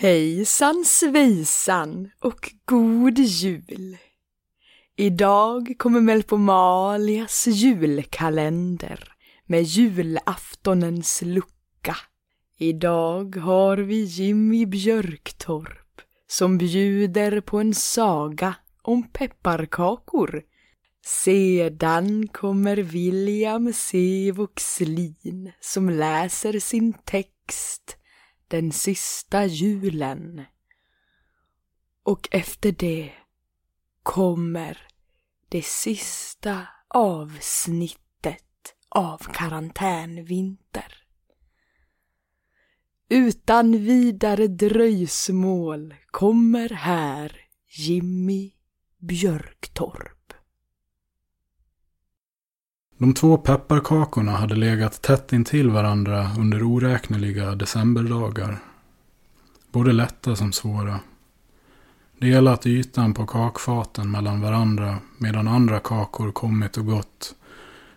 Hejsan svejsan och god jul! Idag kommer Melpomalias julkalender med julaftonens lucka. Idag har vi Jimmy Björktorp som bjuder på en saga om pepparkakor. Sedan kommer William C. Voxlin som läser sin text den sista julen. Och efter det kommer det sista avsnittet av Karantänvinter. Utan vidare dröjsmål kommer här Jimmy Björktorp. De två pepparkakorna hade legat tätt intill varandra under oräkneliga decemberdagar. Både lätta som svåra. Delat ytan på kakfaten mellan varandra medan andra kakor kommit och gått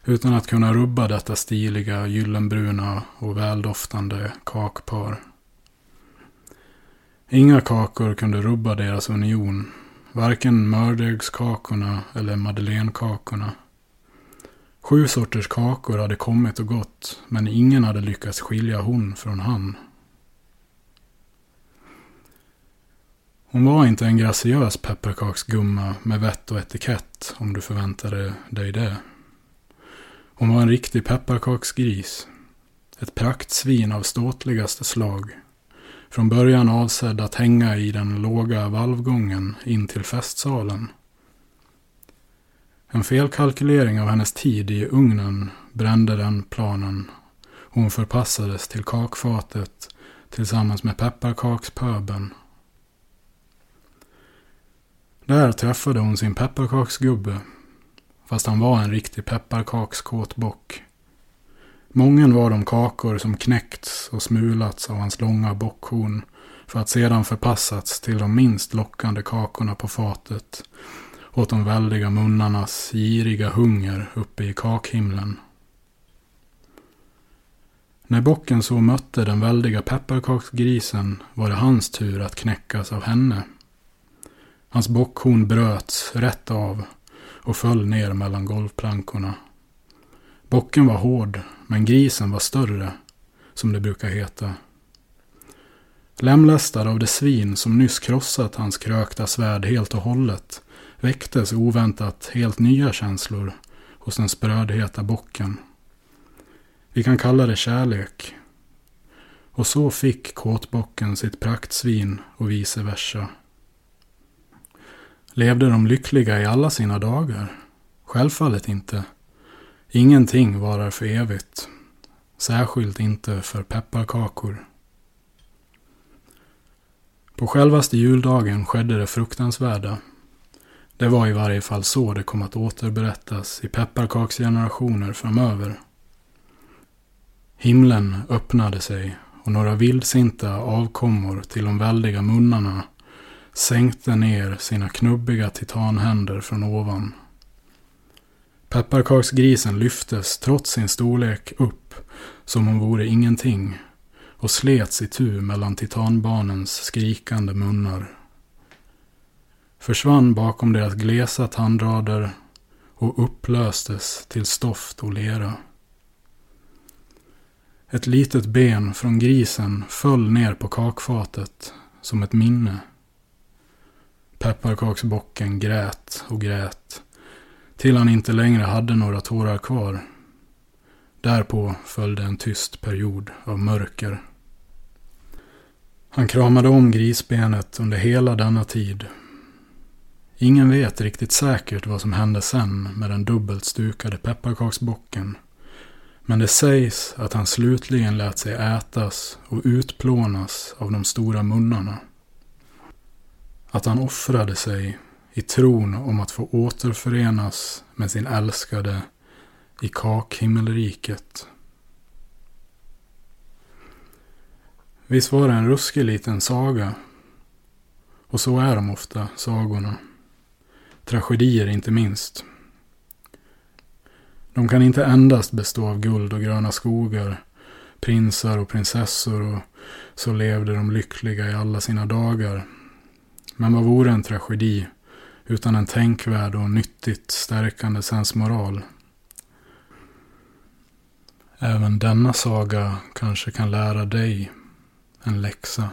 utan att kunna rubba detta stiliga gyllenbruna och väldoftande kakpar. Inga kakor kunde rubba deras union, varken mördegskakorna eller madeleinekakorna. Sju sorters kakor hade kommit och gått, men ingen hade lyckats skilja hon från han. Hon var inte en graciös pepparkaksgumma med vett och etikett, om du förväntade dig det. Hon var en riktig pepparkaksgris. Ett praktsvin av ståtligaste slag. Från början avsedd att hänga i den låga valvgången in till festsalen. En felkalkylering av hennes tid i ugnen brände den planen. Hon förpassades till kakfatet tillsammans med pepparkakspöben. Där träffade hon sin pepparkaksgubbe. Fast han var en riktig pepparkakskåtbock. Mången var de kakor som knäckts och smulats av hans långa bockhorn för att sedan förpassats till de minst lockande kakorna på fatet åt de väldiga munnarnas giriga hunger uppe i kakhimlen. När bocken så mötte den väldiga pepparkaksgrisen var det hans tur att knäckas av henne. Hans bockhorn bröts rätt av och föll ner mellan golvplankorna. Bocken var hård, men grisen var större, som det brukar heta. Lemlästad av det svin som nyss krossat hans krökta svärd helt och hållet väcktes oväntat helt nya känslor hos den sprödheta bocken. Vi kan kalla det kärlek. Och så fick kåtbocken sitt praktsvin och vice versa. Levde de lyckliga i alla sina dagar? Självfallet inte. Ingenting varar för evigt. Särskilt inte för pepparkakor. På självaste juldagen skedde det fruktansvärda. Det var i varje fall så det kom att återberättas i pepparkaksgenerationer framöver. Himlen öppnade sig och några vildsinta avkommor till de väldiga munnarna sänkte ner sina knubbiga titanhänder från ovan. Pepparkaksgrisen lyftes trots sin storlek upp som om vore ingenting och slets i tu mellan titanbarnens skrikande munnar. Försvann bakom deras glesa tandrader och upplöstes till stoft och lera. Ett litet ben från grisen föll ner på kakfatet som ett minne. Pepparkaksbocken grät och grät. Till han inte längre hade några tårar kvar. Därpå följde en tyst period av mörker. Han kramade om grisbenet under hela denna tid. Ingen vet riktigt säkert vad som hände sen med den dubbelt stukade pepparkaksbocken. Men det sägs att han slutligen lät sig ätas och utplånas av de stora munnarna. Att han offrade sig i tron om att få återförenas med sin älskade i kakhimmelriket. Visst var det en ruskig liten saga. Och så är de ofta, sagorna. Tragedier inte minst. De kan inte endast bestå av guld och gröna skogar, prinsar och prinsessor och så levde de lyckliga i alla sina dagar. Men vad vore en tragedi utan en tänkvärd och nyttigt stärkande sensmoral? Även denna saga kanske kan lära dig en läxa.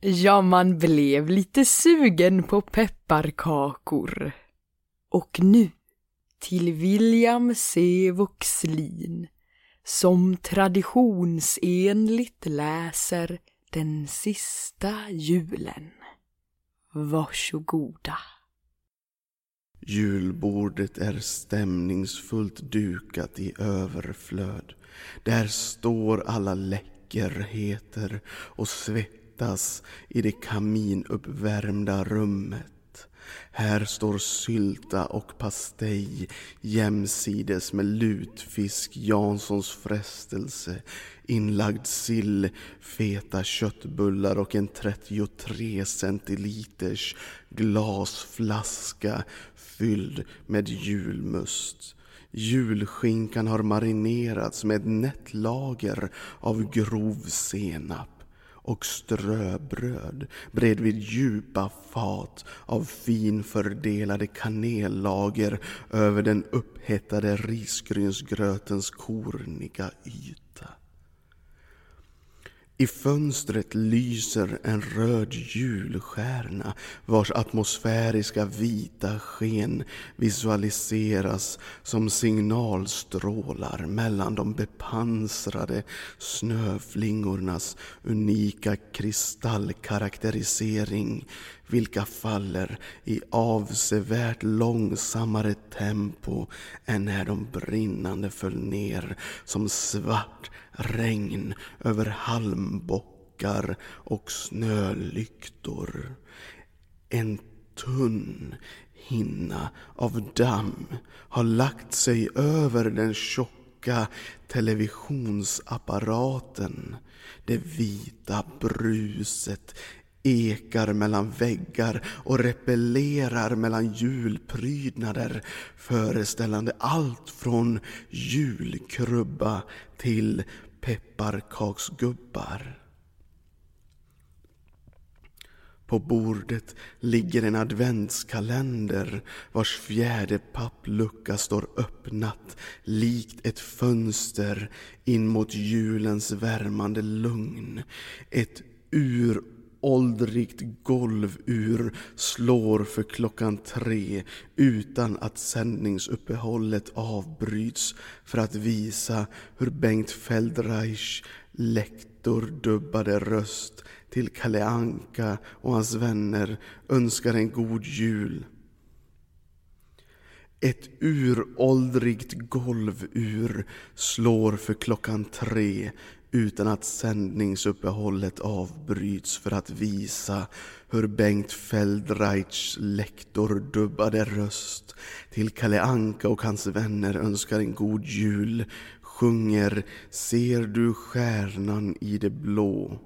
Ja, man blev lite sugen på pepparkakor. Och nu till William C. Voxlin som traditionsenligt läser Den sista julen. Varsågoda. Julbordet är stämningsfullt dukat i överflöd. Där står alla läckerheter och svettas i det kaminuppvärmda rummet. Här står sylta och pastej jämsides med lutfisk, Janssons frestelse, inlagd sill, feta köttbullar och en 33 centiliters glasflaska fylld med julmust. Julskinkan har marinerats med ett nätt lager av grov senap och ströbröd bredvid djupa fat av finfördelade kanellager över den upphettade risgrynsgrötens korniga yta. I fönstret lyser en röd julstjärna vars atmosfäriska vita sken visualiseras som signalstrålar mellan de bepansrade snöflingornas unika kristallkaraktärisering vilka faller i avsevärt långsammare tempo än när de brinnande föll ner som svart regn över halmbockar och snölyktor. En tunn hinna av damm har lagt sig över den tjocka televisionsapparaten. Det vita bruset ekar mellan väggar och repellerar mellan julprydnader föreställande allt från julkrubba till pepparkaksgubbar. På bordet ligger en adventskalender vars fjärde papplucka står öppnat likt ett fönster in mot julens värmande lugn. Ett ur åldrigt golvur slår för klockan tre utan att sändningsuppehållet avbryts för att visa hur Bengt Feldreich lektordubbade röst till Kalle Anka och hans vänner önskar en god jul. Ett uråldrigt golvur slår för klockan tre utan att sändningsuppehållet avbryts för att visa hur Bengt Feldreichs lektordubbade röst till Kalle Anka och hans vänner önskar en god jul sjunger Ser du stjärnan i det blå?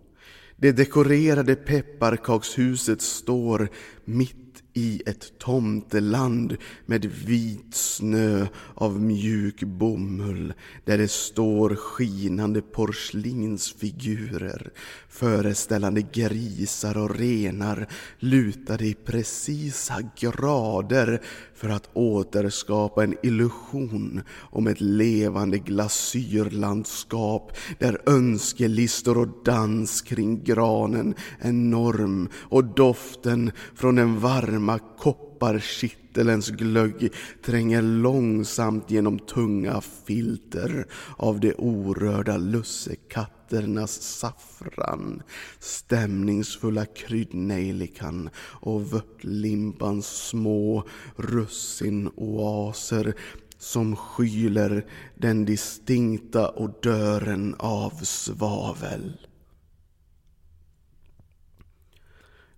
Det dekorerade pepparkakshuset står mitt i ett tomteland med vit snö av mjuk bomull där det står skinande porslinsfigurer föreställande grisar och renar lutade i precisa grader för att återskapa en illusion om ett levande glasyrlandskap där önskelistor och dans kring granen är norm och doften från den varma kopparkittelens glögg tränger långsamt genom tunga filter av de orörda lussekatternas saffran, stämningsfulla kryddnejlikan och vörtlimpans små russinoaser som skyler den distinkta odören av svavel.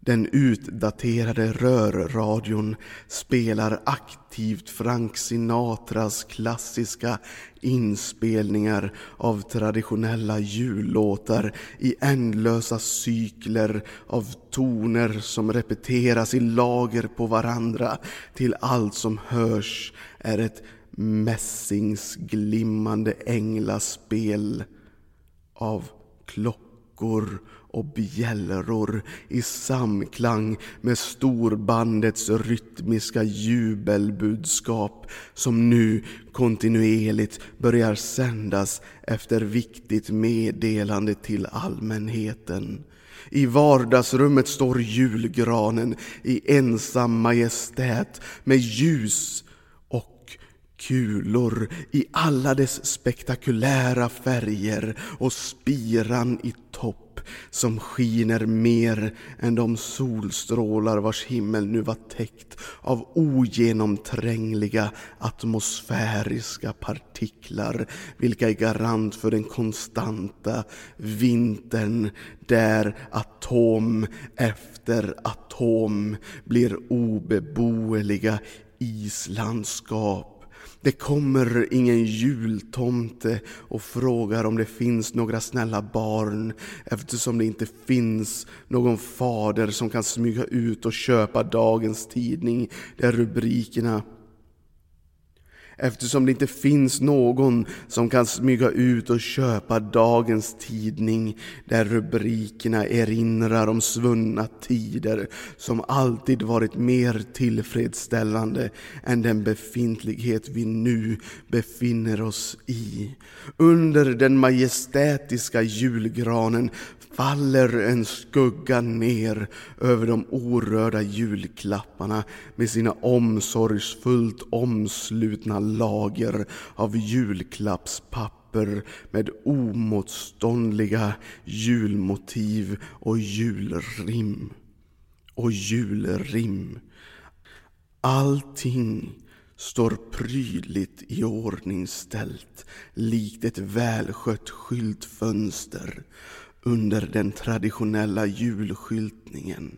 Den utdaterade rörradion spelar aktivt Frank Sinatras klassiska inspelningar av traditionella jullåtar i ändlösa cykler av toner som repeteras i lager på varandra till allt som hörs är ett mässingsglimmande änglaspel av klockor och bjällror i samklang med storbandets rytmiska jubelbudskap som nu kontinuerligt börjar sändas efter viktigt meddelande till allmänheten. I vardagsrummet står julgranen i ensam majestät med ljus och kulor i alla dess spektakulära färger och spiran i topp som skiner mer än de solstrålar vars himmel nu var täckt av ogenomträngliga atmosfäriska partiklar vilka är garant för den konstanta vintern där atom efter atom blir obeboeliga islandskap det kommer ingen jultomte och frågar om det finns några snälla barn eftersom det inte finns någon fader som kan smyga ut och köpa dagens tidning där rubrikerna eftersom det inte finns någon som kan smyga ut och köpa dagens tidning där rubrikerna erinrar om svunna tider som alltid varit mer tillfredsställande än den befintlighet vi nu befinner oss i. Under den majestätiska julgranen faller en skugga ner över de orörda julklapparna med sina omsorgsfullt omslutna lager av julklappspapper med omotståndliga julmotiv och julrim. Och julrim. Allting står prydligt i likt ett välskött skyltfönster under den traditionella julskyltningen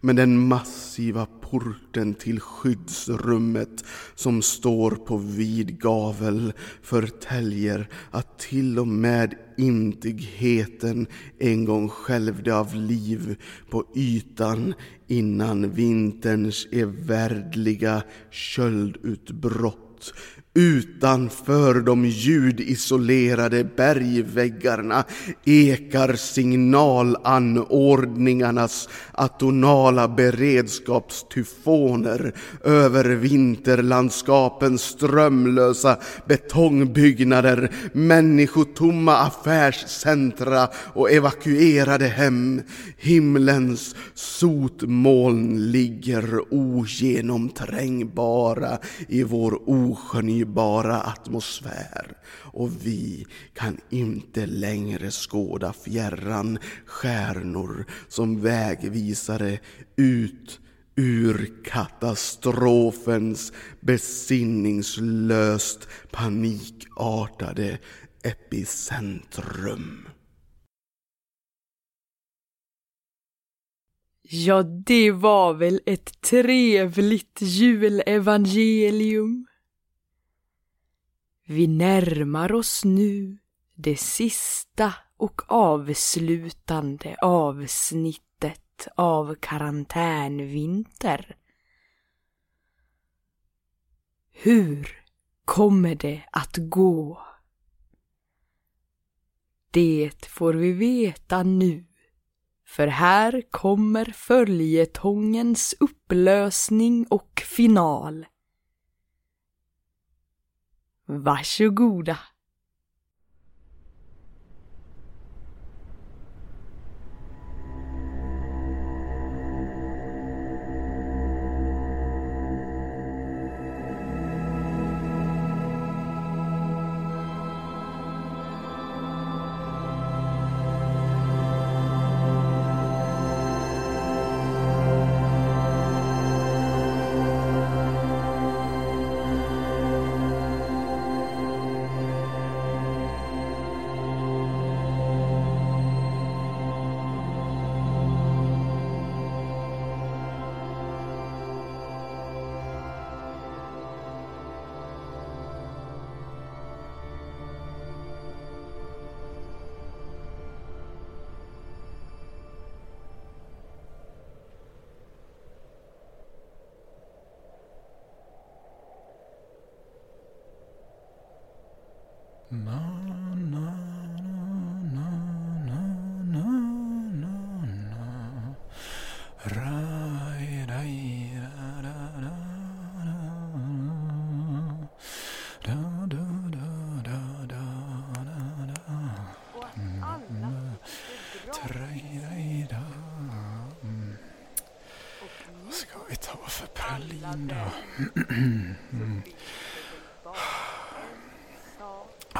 med den massiva porten till skyddsrummet som står på vid gavel förtäljer att till och med intigheten en gång skälvde av liv på ytan innan vinterns evärdliga köldutbrott Utanför de ljudisolerade bergväggarna ekar signalanordningarnas atonala beredskapstyfoner över vinterlandskapens strömlösa betongbyggnader, människotomma affärscentra och evakuerade hem. Himlens sotmoln ligger ogenomträngbara i vår förnybara atmosfär och vi kan inte längre skåda fjärran stjärnor som vägvisare ut ur katastrofens besinningslöst panikartade epicentrum. Ja, det var väl ett trevligt julevangelium. Vi närmar oss nu det sista och avslutande avsnittet av karantänvinter. Hur kommer det att gå? Det får vi veta nu. För här kommer följetongens upplösning och final. Varsågoda.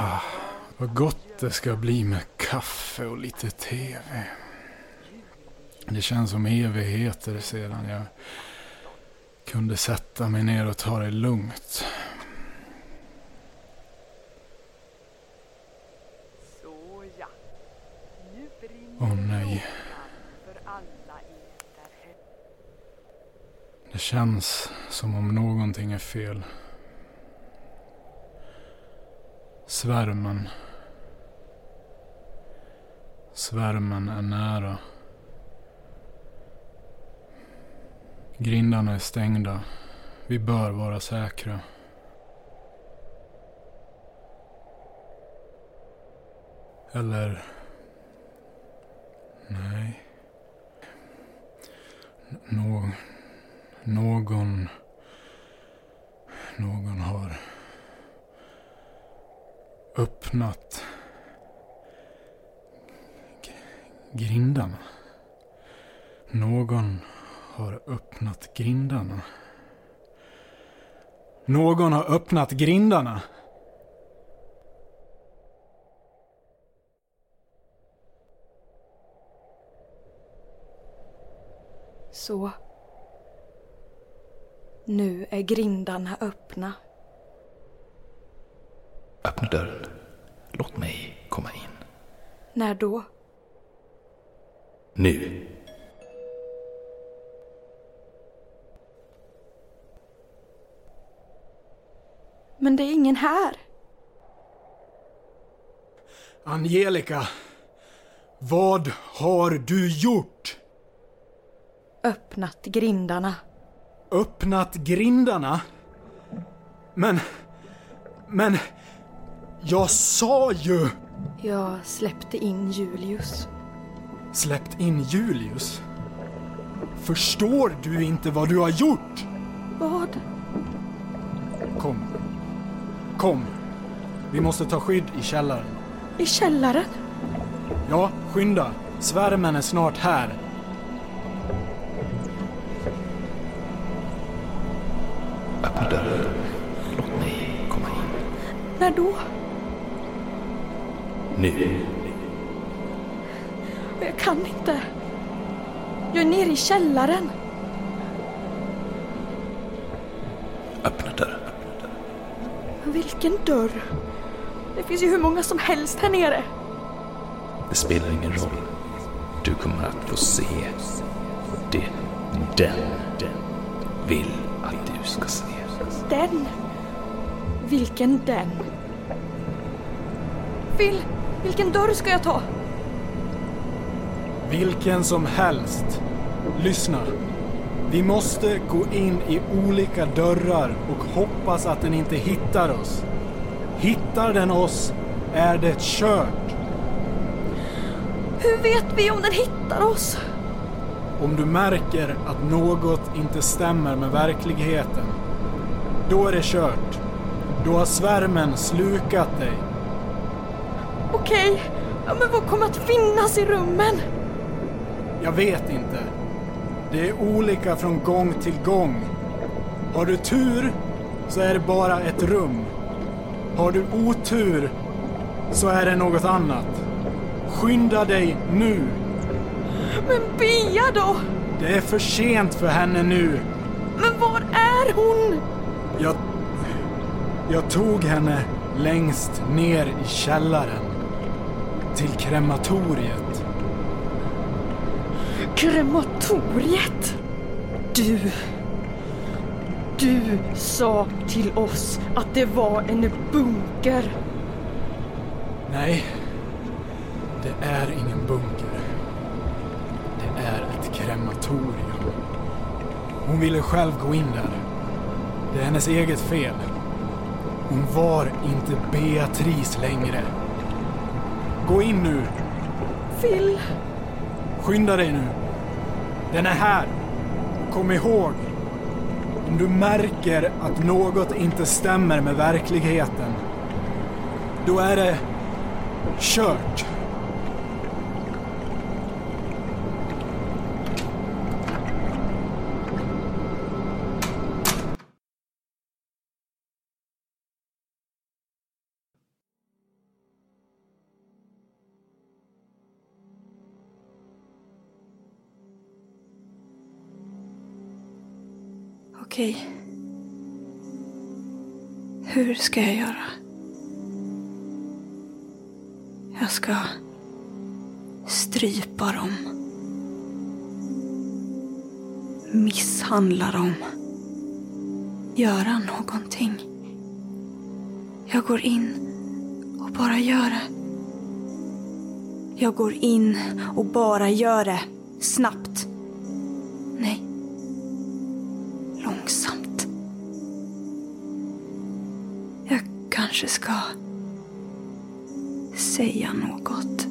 Ah, vad gott det ska bli med kaffe och lite tv. Det känns som evigheter sedan jag kunde sätta mig ner och ta det lugnt. Åh nej, där hemma. det känns som om någonting är fel. Svärmen. Svärmen är nära. Grindarna är stängda. Vi bör vara säkra. Eller... Nej. Nå... Någon... Någon har... Öppnat... Grindarna. Någon har öppnat grindarna. Någon har öppnat grindarna. Så. Nu är grindarna öppna. Öppna dörren. Låt mig komma in. När då? Nu. Men det är ingen här. Angelica. Vad har du gjort? Öppnat grindarna. Öppnat grindarna? Men... Men... Jag sa ju... Jag släppte in Julius. Släppt in Julius? Förstår du inte vad du har gjort? Vad? Kom. Kom. Vi måste ta skydd i källaren. I källaren? Ja, skynda. Svärmen är snart här. Öppna dörren. Låt mig komma in. När då? Nu. Jag kan inte. Jag är nere i källaren. Öppna dörren. Vilken dörr? Det finns ju hur många som helst här nere. Det spelar ingen roll. Du kommer att få se det den, vill att du ska se. Den? Vilken den? Phil, vilken dörr ska jag ta? Vilken som helst. Lyssna. Vi måste gå in i olika dörrar och hoppas att den inte hittar oss. Hittar den oss är det kört. Hur vet vi om den hittar oss? Om du märker att något inte stämmer med verkligheten, då är det kört. Då har svärmen slukat dig. Okej, ja, men vad kommer att finnas i rummen? Jag vet inte. Det är olika från gång till gång. Har du tur så är det bara ett rum. Har du otur så är det något annat. Skynda dig nu. Men Bea då? Det är för sent för henne nu. Men var är hon? Jag... Jag tog henne längst ner i källaren. Till krematoriet. Krematoriet? Du... Du sa till oss att det var en bunker. Nej, det är ingen bunker. Det är ett krematorium. Hon ville själv gå in där. Det är hennes eget fel. Hon var inte Beatrice längre. Gå in nu. Phil, Skynda dig nu. Den är här. Kom ihåg. Om du märker att något inte stämmer med verkligheten, då är det kört. Ska jag göra? Jag ska strypa dem. Misshandla dem. Göra någonting. Jag går in och bara gör det. Jag går in och bara gör det. Snabbt. Kanske ska säga något.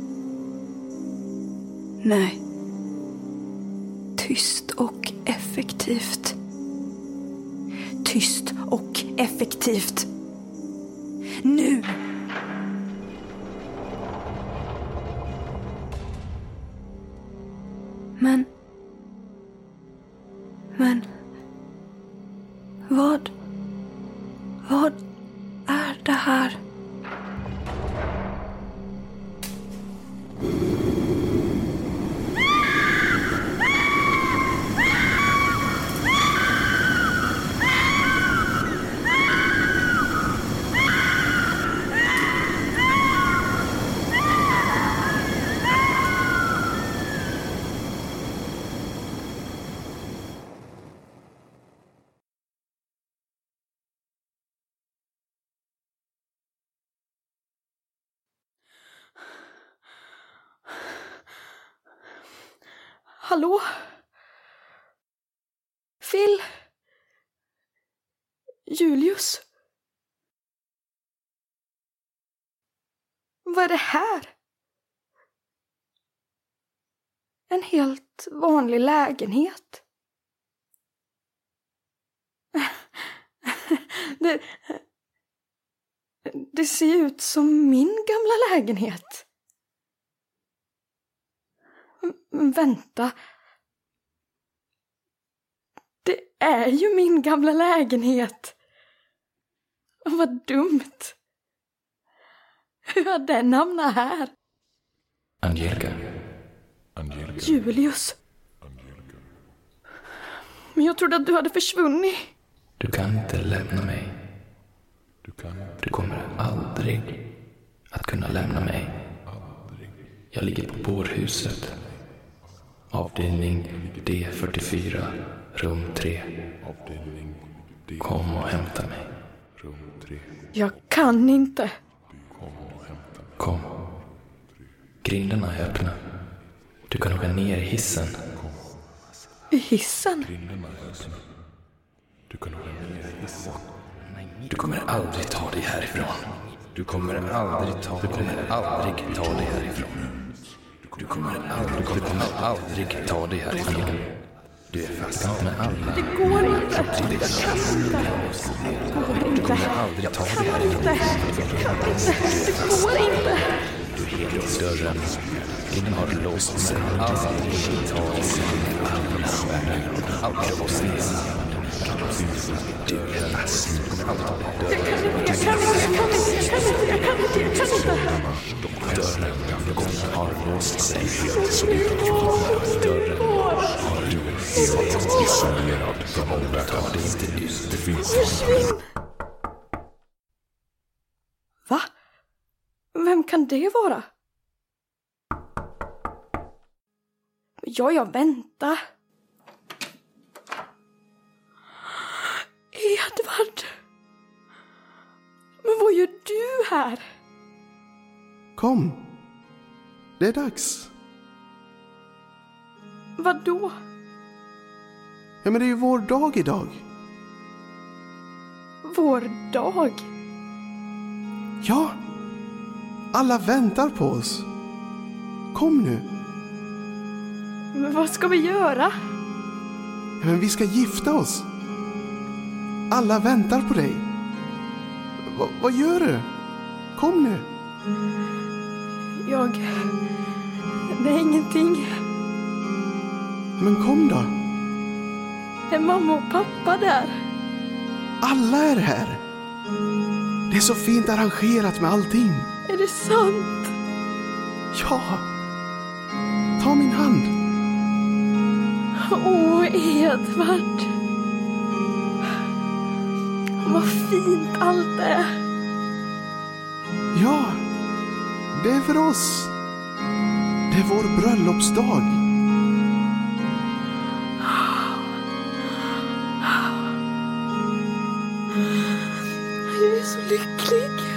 Nej. Tyst och effektivt. Tyst och effektivt. Hallå? Phil? Julius? Vad är det här? En helt vanlig lägenhet. Det, det ser ut som min gamla lägenhet. Vänta. Det är ju min gamla lägenhet. Vad dumt. Hur har den hamnat här? Angelica, Julius. Men jag trodde att du hade försvunnit. du kan inte lämna mig. Du kommer aldrig att kunna lämna mig. Jag ligger på bårhuset. Avdelning D44, rum 3. Kom och hämta mig. Jag kan inte. Kom. Grindarna är öppna. Du kan åka ner i hissen. I hissen? Du kommer aldrig ta dig härifrån. Du kommer aldrig ta, du kommer aldrig ta dig härifrån. Du kommer aldrig, du kommer aldrig ta dig härifrån. Du är fast. Du kommer aldrig, Det går inte. Jag kan inte. Det går du inte. kommer aldrig ta dig Kan inte. härifrån. Kan inte. Det går inte. Du är helt i dörren. Dörren har låst sig. Aldrig ta dig härifrån. Aldrig låst ner. Du är fast. Du kommer aldrig ta dig härifrån. Jag kan inte. Jag kan inte. Jag kan inte. Jag kan inte. Jag kan inte. Dörren har låst sig. Dörren har isolerad från omvärlden. Det finns Va? Vem kan det vara? Ja, ja, vänta. Edvard! Men vad gör du här? Kom! Det är dags. Vad då? Ja, men det är ju vår dag idag. Vår dag? Ja, alla väntar på oss. Kom nu. Men vad ska vi göra? Men vi ska gifta oss. Alla väntar på dig. Va, vad gör du? Kom nu. Jag... Det är ingenting. Men kom då. Är mamma och pappa där? Alla är här. Det är så fint arrangerat med allting. Är det sant? Ja. Ta min hand. Åh, Edvard. Vad fint allt är. Ja, det är för oss. Det är vår bröllopsdag. Jag är så lycklig.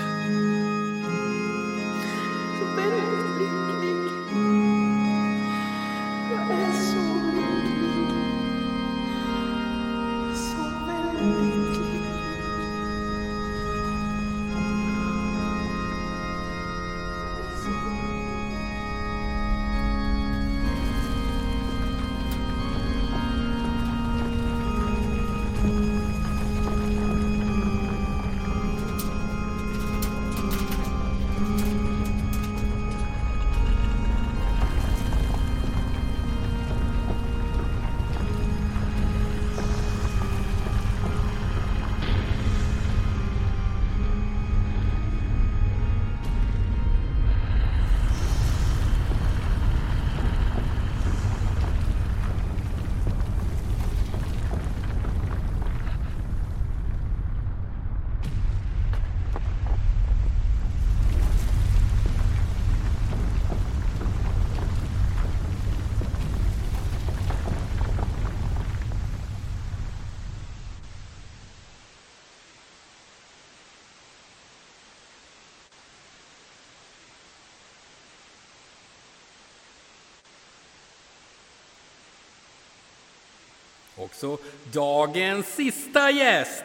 Också dagens sista gäst,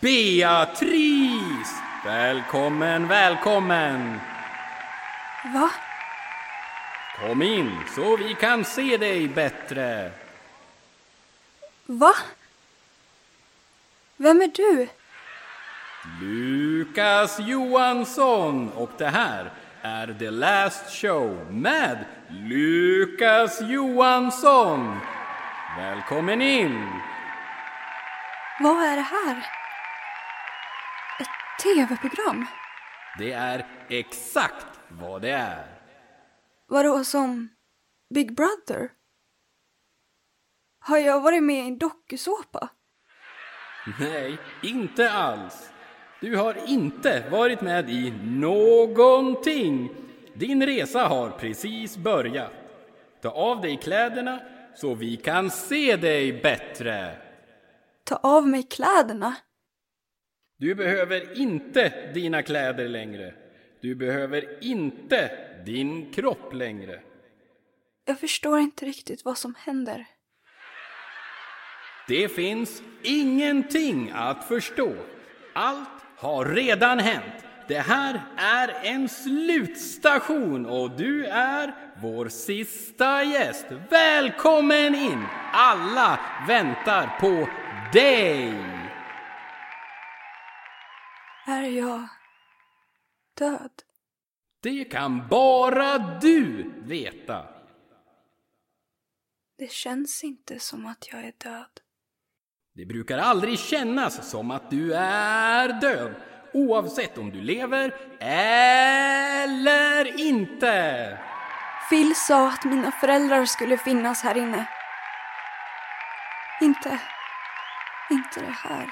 Beatrice! Välkommen, välkommen! Va? Kom in så vi kan se dig bättre. Va? Vem är du? Lukas Johansson och det här är The Last Show med Lukas Johansson. Välkommen in! Vad är det här? Ett tv-program? Det är exakt vad det är. Vadå som Big Brother? Har jag varit med i en dokusåpa? Nej, inte alls. Du har inte varit med i någonting. Din resa har precis börjat. Ta av dig kläderna så vi kan se dig bättre. Ta av mig kläderna? Du behöver inte dina kläder längre. Du behöver inte din kropp längre. Jag förstår inte riktigt vad som händer. Det finns ingenting att förstå. Allt har redan hänt. Det här är en slutstation och du är vår sista gäst. Välkommen in! Alla väntar på dig! Är jag död? Det kan bara du veta. Det känns inte som att jag är död. Det brukar aldrig kännas som att du är död, oavsett om du lever eller inte. Phil sa att mina föräldrar skulle finnas här inne. Inte... Inte det här.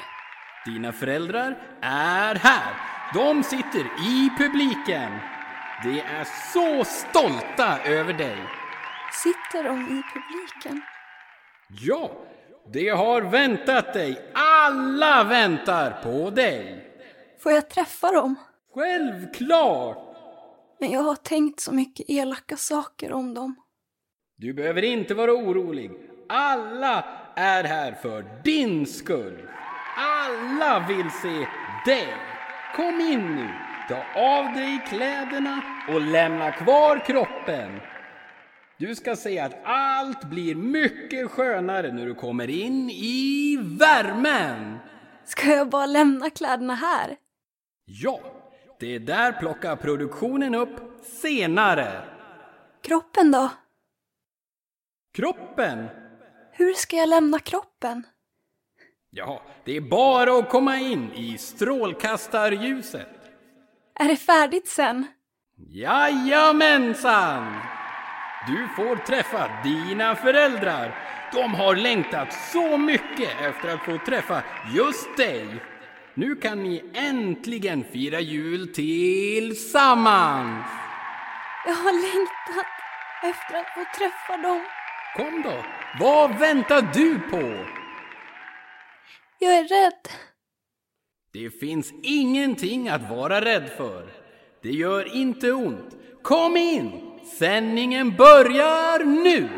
Dina föräldrar är här. De sitter i publiken. De är så stolta över dig. Sitter de i publiken? Ja, de har väntat dig. Alla väntar på dig. Får jag träffa dem? Självklart! Men jag har tänkt så mycket elaka saker om dem. Du behöver inte vara orolig. Alla är här för din skull. Alla vill se dig. Kom in nu. Ta av dig kläderna och lämna kvar kroppen. Du ska se att allt blir mycket skönare när du kommer in i värmen. Ska jag bara lämna kläderna här? Ja, det där plockar produktionen upp senare. Kroppen då? Kroppen? Hur ska jag lämna kroppen? Ja, det är bara att komma in i strålkastarljuset. Är det färdigt sen? Jajamensan! Du får träffa dina föräldrar. De har längtat så mycket efter att få träffa just dig. Nu kan ni äntligen fira jul tillsammans. Jag har längtat efter att få träffa dem. Kom då, vad väntar du på? Jag är rädd. Det finns ingenting att vara rädd för. Det gör inte ont. Kom in! Sändningen börjar nu!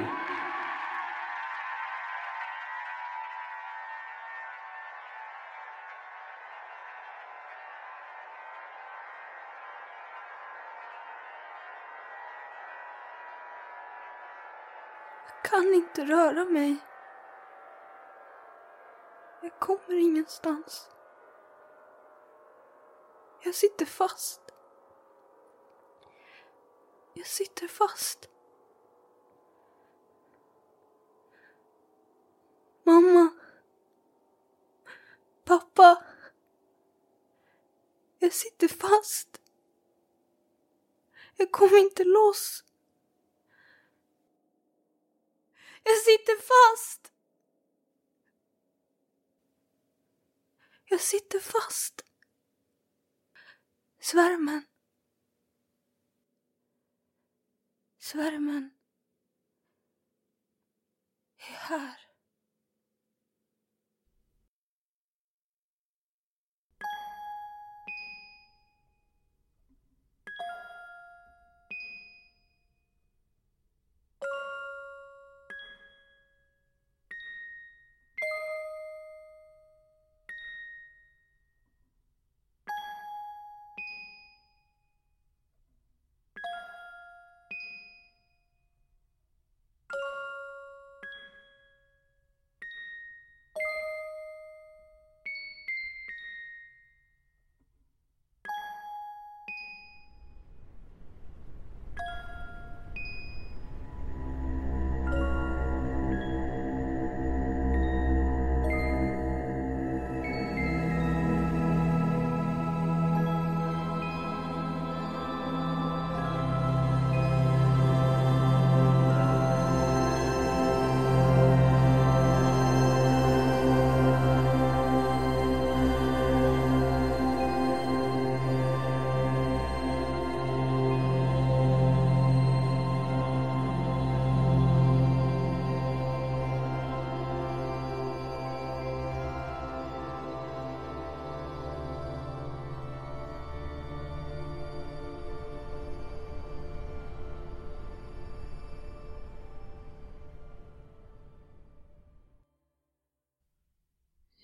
Kan inte röra mig. Jag kommer ingenstans. Jag sitter fast. Jag sitter fast. Mamma. Pappa. Jag sitter fast. Jag kommer inte loss. Jag sitter fast. Jag sitter fast. Svärmen. Svärmen är här.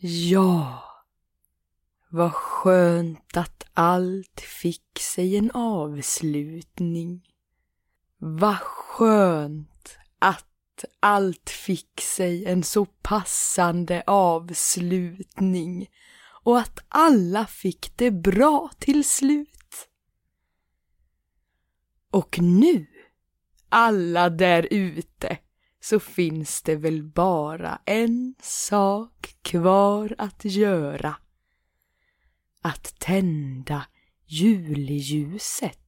Ja, vad skönt att allt fick sig en avslutning. Vad skönt att allt fick sig en så passande avslutning och att alla fick det bra till slut. Och nu, alla där ute, så finns det väl bara en sak kvar att göra. Att tända julljuset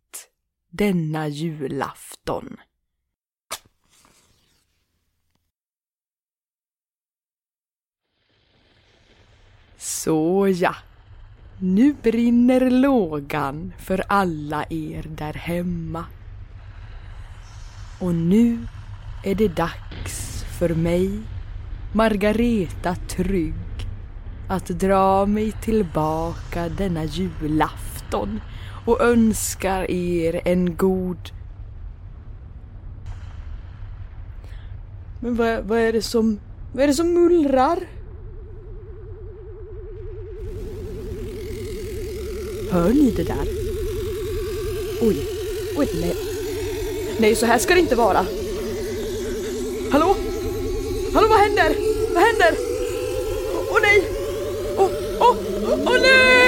denna julafton. Så ja, nu brinner lågan för alla er där hemma. Och nu är det dags för mig, Margareta Trygg, att dra mig tillbaka denna julafton och önskar er en god... Men vad, vad är det som... Vad är det som mullrar? Hör ni det där? Oj, oj, nej. Nej, så här ska det inte vara. Hallå? Hallå, vad händer? Vad händer? Åh nej! Åh, åh, åh nej!